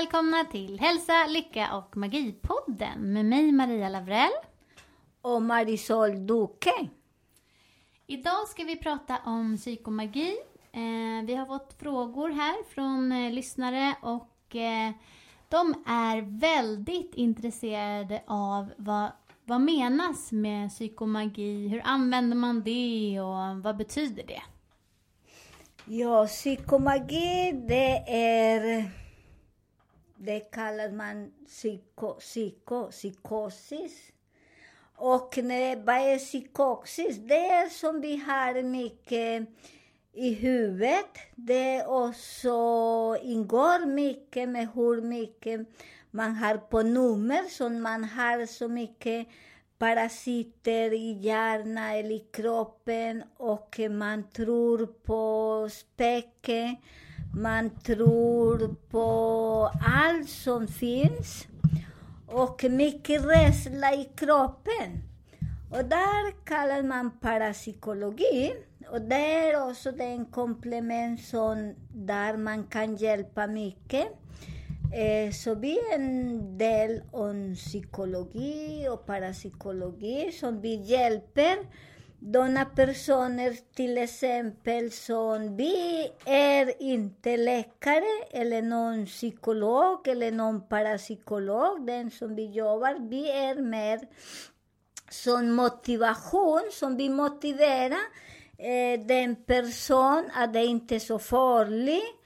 välkomna till Hälsa, Lycka och Magipodden med mig Maria Lavrell. och Marisol Duque. Idag ska vi prata om psykomagi. Eh, vi har fått frågor här från eh, lyssnare och eh, de är väldigt intresserade av vad, vad menas med psykomagi, hur använder man det och vad betyder det? Ja, psykomagi det är... Det kallar man psyko, psyko, psykosis. Och när, vad är psykosis? Det är som vi har mycket i huvudet. Det också ingår mycket med hur mycket man har på nummer. Så man har så mycket parasiter i hjärnan eller i kroppen och man tror på spöken. Man tror på allt som finns och mycket rädsla i kroppen. Och där kallar man parapsykologi. Och det är också den komplement som där man kan hjälpa mycket. Eh, så vi är en del om psykologi och parapsykologi som vi hjälper sådana personer till exempel som vi är inte läkare eller någon psykolog eller någon parapsykolog, den som vi jobbar, vi är mer som motivation, som vi motiverar eh, den person att det inte är så farligt,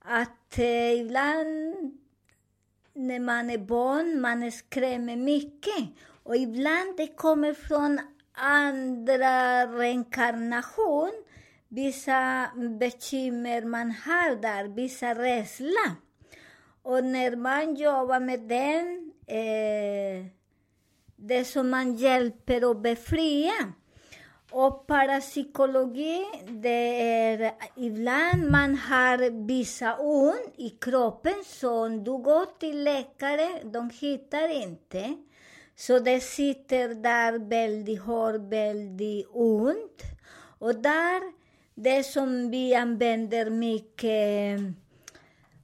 att eh, ibland när man är barn, man skrämmer mycket. Och ibland det kommer från andra reinkarnation, vissa bekymmer man har där, vissa rädsla. Och när man jobbar med den, eh, det som man hjälper att befria. Och parapsykologi, det är ibland man har vissa ont i kroppen som du går till läkare, de hittar inte. Så det sitter där väldigt hårt, väldigt ont. Och där, det som vi använder mycket,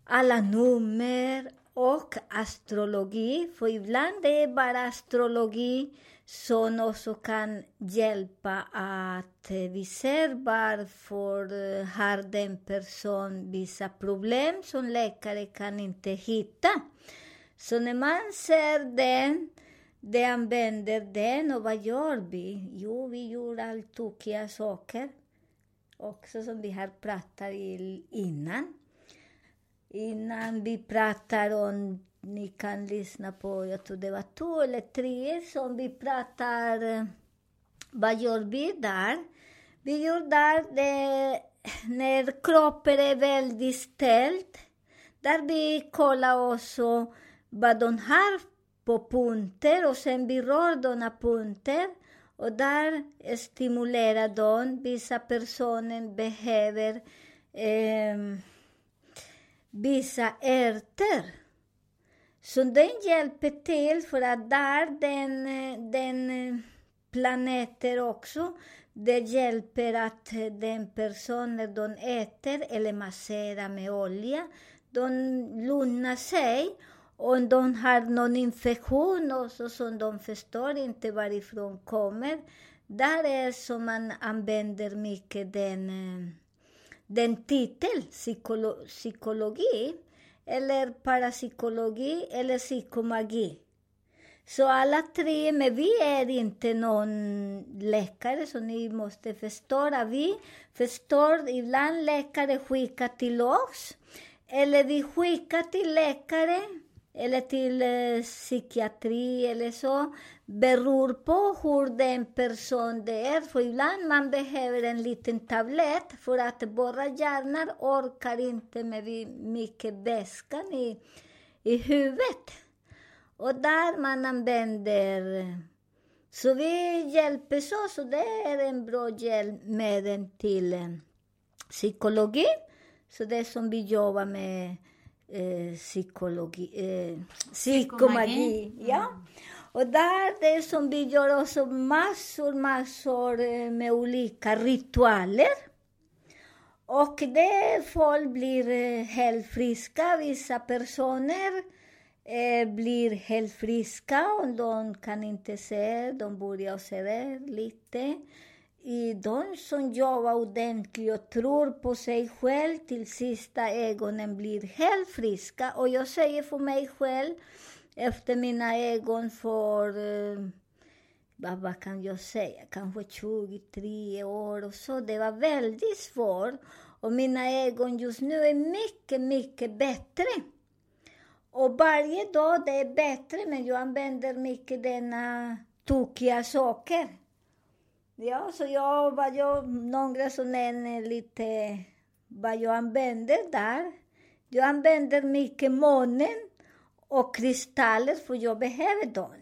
alla nummer och astrologi. För ibland det är bara astrologi som också kan hjälpa att vi ser varför har den person vissa problem som läkare kan inte hitta. Så när man ser den, de använder den och vad gör vi? Jo, vi gör allt tokiga saker. Också som vi har pratat om innan. Innan vi pratar om, ni kan lyssna på, jag tror det var två eller tre som vi pratar, vad gör vi där? Vi gör där det, när kroppen är väldigt ställd, där vi kollar också vad de har på punkter och sen vi rör de punkter och där stimulerar de. Vissa personer behöver eh, vissa ärtor. Så den hjälper till för att där den, den planeter också, det hjälper att den personen de äter eller masserar med olja, de lugnar sig. Om de har någon infektion också som de förstår inte varifrån kommer, där är som man använder mycket den, eh, den titeln, psykolo psykologi, eller parapsykologi eller psykomagi. Så alla tre, men vi är inte någon läkare, så ni måste förstå. Vi förstår, ibland läkare skickar till oss, eller vi skickar till läkare, eller till eh, psykiatri eller så, beror på hur den person det är. För ibland man behöver en liten tablett för att våra hjärnor orkar inte med mycket väskan i, i huvudet. Och där man använder... Så vi hjälps åt, så det är en bra hjälpmedel till eh, psykologi. Så det som vi jobbar med eh, psykologi, eh, psykomagi. Ja. Mm. Och där det som vi gör också massor, massor eh, med olika ritualer. Och det folk blir eh, helt friska, vissa personer eh, blir helt friska och de kan inte se, de börjar se det lite. I de som jobbar ordentligt och tror på sig själv till sista ögonen blir helt friska. Och jag säger för mig själv, efter mina ögon för, eh, vad, vad kan jag säga, kanske 23 år och så. Det var väldigt svårt. Och mina ögon just nu e är mycket, mycket bättre. Och varje dag det är bättre, men jag använder mycket denna tokiga saker. Ja, så jag, vad jag, några som är lite vad jag använder där. Jag använder mycket månen och kristaller, för jag behöver dem.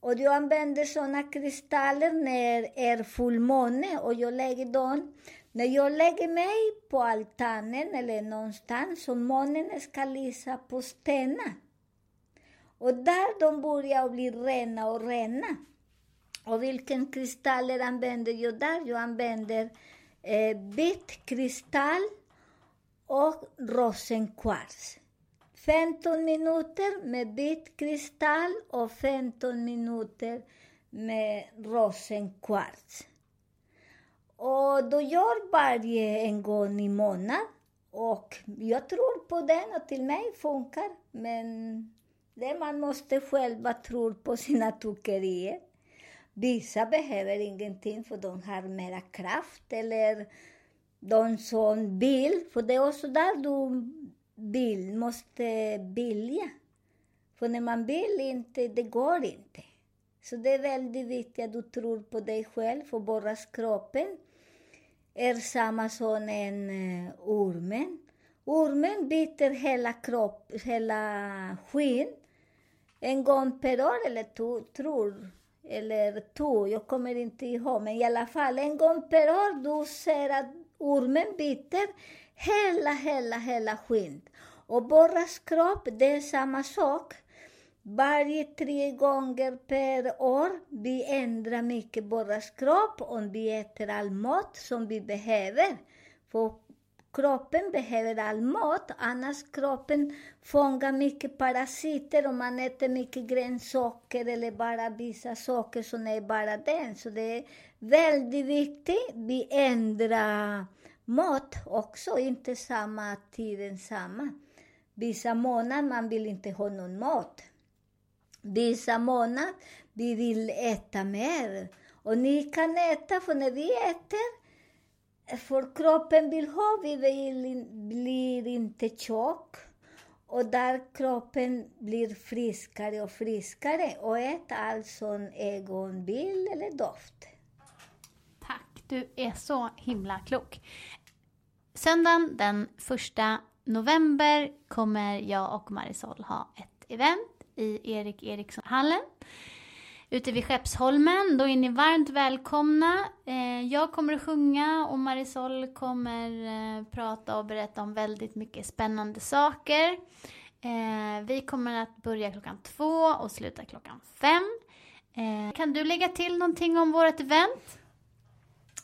Och jag använder såna kristaller när det är fullmåne och jag lägger dem när jag lägger mig på altanen eller någonstans så månen ska lysa på stenar. Och där de börjar bli rena och rena. Eh, och vilken kristaller använder jag där? Jag använder eh, bitkristall och rosenkvarts. 15 minuter med bitkristall och 15 minuter med rosenkvarts. Och då gör varje en gång i månaden. Och jag tror på den och till mig funkar. Men det man måste själva tro på sina tokerier. Vissa behöver ingenting för de har mera kraft eller de som vill, för det är också där du vill, måste vilja. För när man vill inte, det går inte. Så det är väldigt viktigt att du tror på dig själv, för bara kroppen är samma som en eh, ormen. Ormen biter hela kropp, hela skinn en gång per år, eller to, tror, eller två, jag kommer inte ihåg, men i alla fall en gång per år, du ser att ormen biter hela, hela, hela skinn. Och borras kropp, det är samma sak. Varje tre gånger per år vi ändrar mycket borras kropp om vi äter all mat som vi behöver. För kroppen behöver all mat, annars kroppen fångar mycket parasiter om man äter mycket grönsaker eller bara vissa saker som är bara den. Så det är väldigt viktigt. Vi ändrar mat också, inte samma tiden samma. Vissa månader man vill inte ha någon mat. Vissa månader vi vill äta mer. Och ni kan äta, för när vi äter, för kroppen vill ha, vi vill, blir inte tjock. Och där kroppen blir friskare och friskare och äter allt som ögon vill eller doft. Tack, du är så himla klok. Söndagen den 1 november kommer jag och Marisol ha ett event i Erik Eriksson-hallen ute vid Skeppsholmen. Då är ni varmt välkomna. Eh, jag kommer att sjunga och Marisol kommer eh, prata och berätta om väldigt mycket spännande saker. Eh, vi kommer att börja klockan två och sluta klockan fem. Eh, kan du lägga till någonting om vårt event?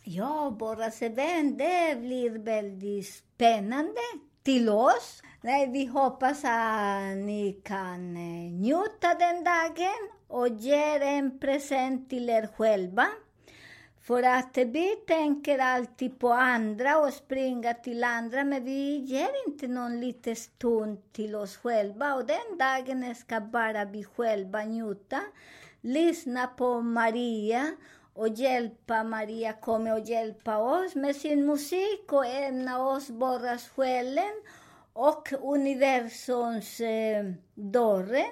Ja, vårt event det blir väldigt spännande till oss. Nej, vi hoppas att ni kan eh, njuta den dagen och ger en present till er själva. För att vi tänker alltid på andra och springa till andra, men vi ger inte någon liten stund till oss själva. Och den dagen ska bara vi själva njuta, lyssna på Maria och hjälpa Maria kommer och hjälpa oss med sin musik och ämna oss bara själen och universums eh, dörre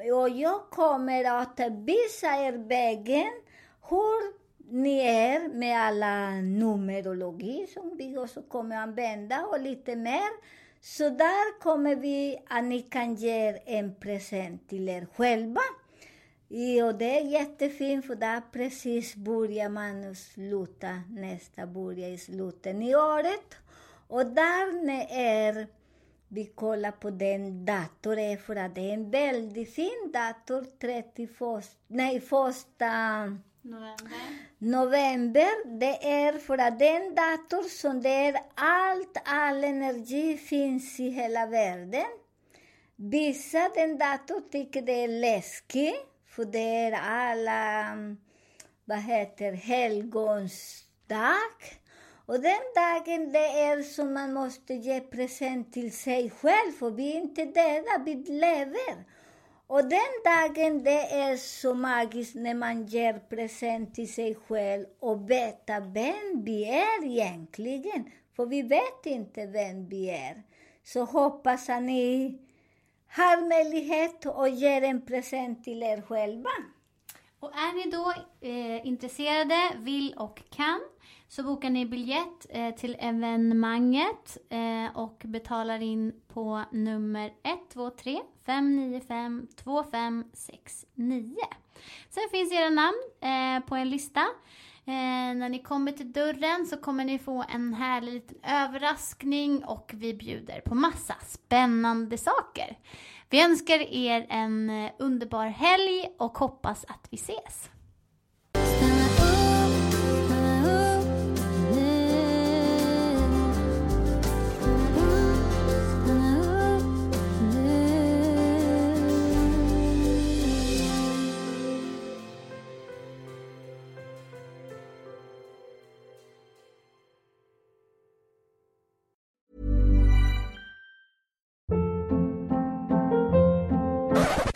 och jag kommer att visa er vägen hur ni är med alla numerologi som vi också kommer att använda och lite mer. Så där kommer vi att ni kan ge en present till er själva. Och det är jättefint för där precis börjar man sluta, nästa börjar i slutet av året. Och där ni är vi kollar på den datorn för att det är en väldigt fin dator. 31, nej, första november. november. Det är för att den dator som det är allt, all energi finns i hela världen. Vissa den dator tycker det är läskigt, för det är alla, vad heter helgonsdag. Och den dagen det är som man måste ge present till sig själv, för vi är inte döda, vi lever. Och den dagen det är så magiskt när man ger present till sig själv och veta vem vi är egentligen. För vi vet inte vem vi är. Så hoppas att ni har möjlighet att ge en present till er själva. Är ni då eh, intresserade, vill och kan så bokar ni biljett eh, till evenemanget eh, och betalar in på nummer 123 595 2569. Sen finns era namn eh, på en lista. Eh, när ni kommer till dörren så kommer ni få en härlig liten överraskning och vi bjuder på massa spännande saker. Vi önskar er en eh, underbar helg och hoppas att vi ses.